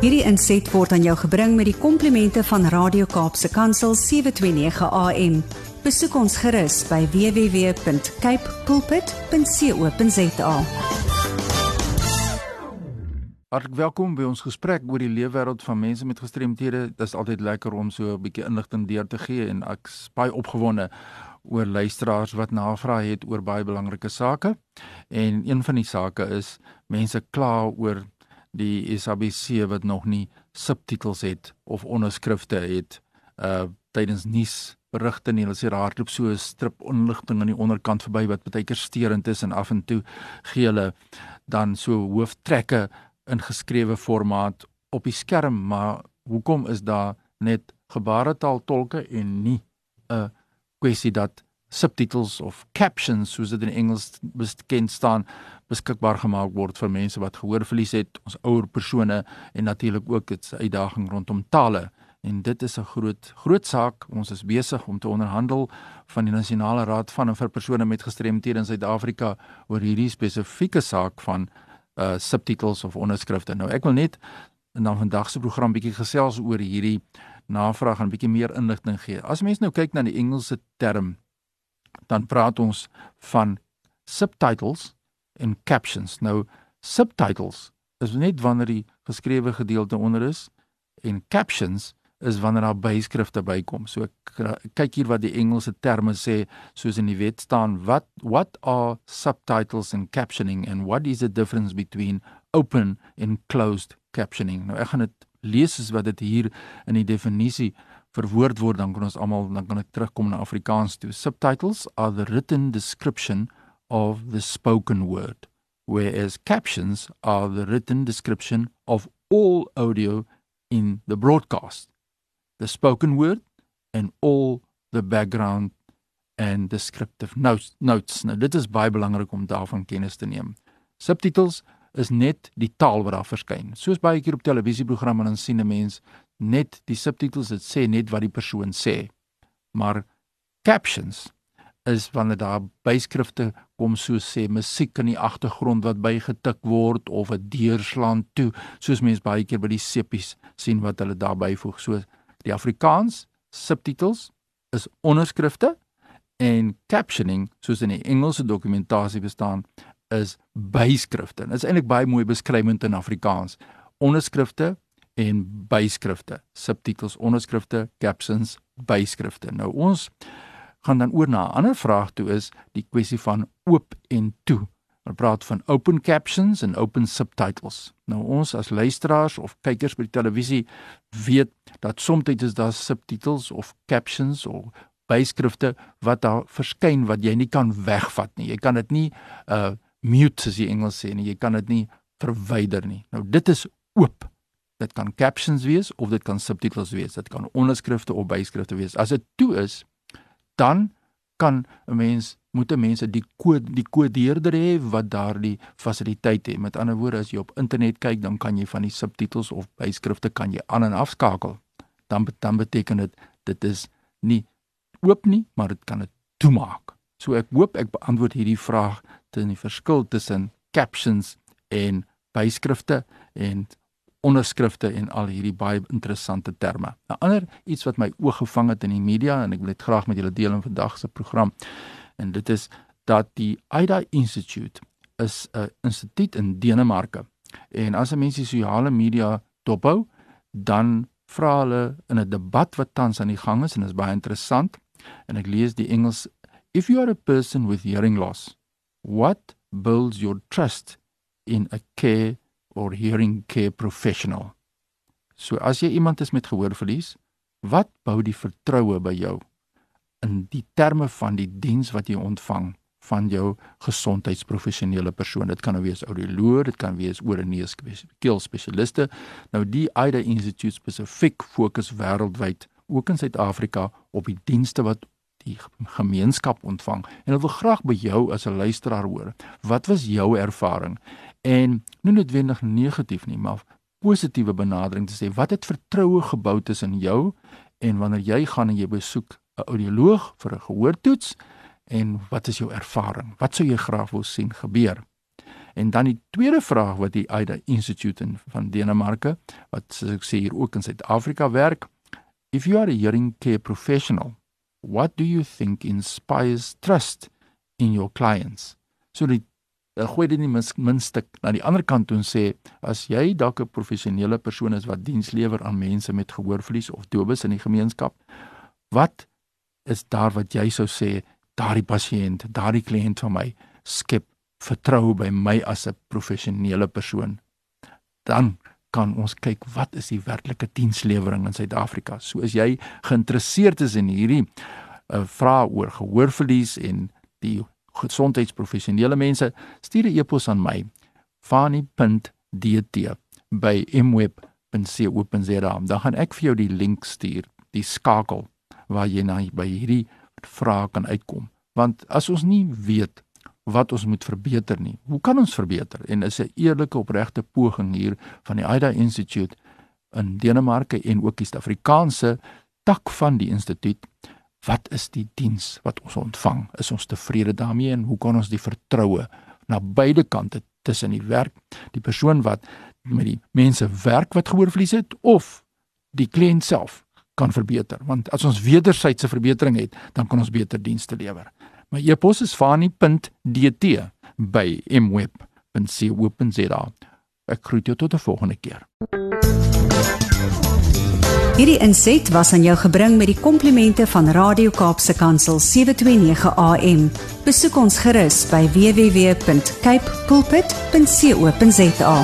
Hierdie inset word aan jou gebring met die komplimente van Radio Kaapse Kansel 729 AM. Besoek ons gerus by www.cape pulpit.co.za. Hartlik welkom by ons gesprek oor die leefwêreld van mense met gestremthede. Dit is altyd lekker om so 'n bietjie inligting deur te gee en ek's baie opgewonde oor luisteraars wat navraag het oor baie belangrike sake. En een van die sake is mense kla oor die SABC wat nog nie subtitels het of onderskrifte het uh tydens nuus berigte nie. Hulle sê daar hardloop so 'n strip inligting aan die onderkant verby wat baie keer steurend is en af en toe gee hulle dan so hooftrekke in geskrewe formaat op die skerm, maar hoekom is daar net gebaretaal tolke en nie 'n kwessie dat subtitels of captions soos dit in Engels bekend staan beskikbaar gemaak word vir mense wat gehoorverlies het, ons ouer persone en natuurlik ook dit se uitdaging rondom tale. En dit is 'n groot groot saak. Ons is besig om te onderhandel van die Nasionale Raad van en vir persone met gestremthede in Suid-Afrika oor hierdie spesifieke saak van uh subtitels of onderskrifte. Nou ek wil net in dan vandag se program bietjie gesels oor hierdie navraag en bietjie meer inligting gee. As mense nou kyk na die Engelse term dan praat ons van subtitles en captions. Nou subtitles is net wanneer die geskrewe gedeelte onder is en captions is wanneer daar byskrifte bykom. So kyk hier wat die Engelse terme sê soos in die wet staan what what are subtitles and captioning and what is the difference between open and closed captioning. Nou ek gaan dit lees as wat dit hier in die definisie verwoord word dan kan ons almal dan kan ek terugkom na Afrikaans toe. Subtitles are the written description of the spoken word whereas captions are the written description of all audio in the broadcast. The spoken word and all the background and descriptive notes. notes. Nou dit is baie belangrik om daarvan kennis te neem. Subtitles is net die taal wat daar verskyn. Soos baie keer op televisieprogramme dan sien 'n mens net die subtitels dit sê net wat die persoon sê. Maar captions is wanneer daar byskrifte kom soos sê musiek in die agtergrond wat bygetik word of 'n deurslaan toe soos mense baie keer by die seppies sien wat hulle daar byvoeg. So die Afrikaans subtitels is onderskrifte en captioning soos in die Engelse dokumentasie bestaan is byskrifte. Dit is eintlik baie mooi beskrywend in Afrikaans. Onderskrifte en byskrifte, subtitels, onderskrifte, captions, byskrifte. Nou ons gaan dan oor na 'n ander vraag toe is die kwessie van oop en toe. Ons praat van open captions en open subtitles. Nou ons as luisteraars of kykers by die televisie weet dat soms is daar subtitels of captions of byskrifte wat daar verskyn wat jy nie kan wegvat nie. Jy kan dit nie uh mute as jy Engels sê nie. Jy kan dit nie verwyder nie. Nou dit is oop. Dit kan captions wees of dit kan subtitels wees. Dit kan onderskrifte of byskrifte wees. As dit toe is, dan kan 'n mens moet 'n mens die kode die kodeerder hê wat daardie fasiliteit het. Met ander woorde, as jy op internet kyk, dan kan jy van die subtitels of byskrifte kan jy aan en afskakel. Dan dan beteken dit dit is nie oop nie, maar dit kan dit toemaak. So ek hoop ek beantwoord hierdie vraag ten die verskil tussen captions en byskrifte en onderskrifte en al hierdie baie interessante terme. 'n Ander iets wat my oog gevang het in die media en ek wil dit graag met julle deel in vandag se program en dit is dat die AIDA Institute is 'n instituut in Denemarke. En as 'n mens die sosiale media dophou, dan vra hulle in 'n debat wat tans aan die gang is en is baie interessant en ek lees die Engels If you are a person with hearing loss, what builds your trust in a care or hearing care professional. So as jy iemand is met gehoorverlies, wat bou die vertroue by jou in die terme van die diens wat jy ontvang van jou gesondheidsprofessionele persoon. Dit kan nou wees audioloog, dit kan wees oor en neus keel spesialiste. Nou die AIDA Institute spesifiek fokus wêreldwyd, ook in Suid-Afrika op die dienste wat die gemeenskap ontvang. En ek wil graag by jou as 'n luisteraar hoor, wat was jou ervaring? en nie noodwendig negatief nie, maar positiewe benadering te sê wat het vertroue gebou tussen jou en wanneer jy gaan en jy besoek 'n audioloog vir 'n gehoortoets en wat is jou ervaring? Wat sou jy graag wil sien gebeur? En dan die tweede vraag wat die AIDA Institute van Denemarke wat soos ek sê hier ook in Suid-Afrika werk, if you are a hearing care professional, what do you think inspires trust in your clients? So die dan gooi dit nie minste na die ander kant toe en sê as jy dalk 'n professionele persoon is wat diens lewer aan mense met gehoorverlies of dowes in die gemeenskap, wat is daar wat jy sou sê daardie pasiënt, daardie kliënt van my skep vertroue by my as 'n professionele persoon. Dan kan ons kyk wat is die werklike dienslewering in Suid-Afrika. So as jy geïnteresseerd is in hierdie uh, vrae oor gehoorverlies en die gesondheidsprofessionele mense, stuur 'n e-pos aan my fani.dt by mweb.co.za. Dan gaan ek vir jou die link stuur, die skakel waar jy na by hierdie vrae kan uitkom. Want as ons nie weet wat ons moet verbeter nie, hoe kan ons verbeter? En is 'n eerlike opregte poging hier van die AIDA Institute in Denemarke en ook die Suid-Afrikaanse tak van die instituut wat is die diens wat ons ontvang? Is ons tevrede daarmee en hoe kan ons die vertroue na beide kante tussen die werk, die persoon wat met die mense werk wat gehoorverlies het of die kliënt self kan verbeter want as ons wederwysige verbetering het dan kan ons beter dienste lewer. My e-pos is fani.dt by mweb.co.za. Ek groet jou tot 'n volgende keer. Hierdie inset was aan jou gebring met die komplimente van Radio Kaapse Kansel 729 AM. Besoek ons gerus by www.cape pulpit.co.za.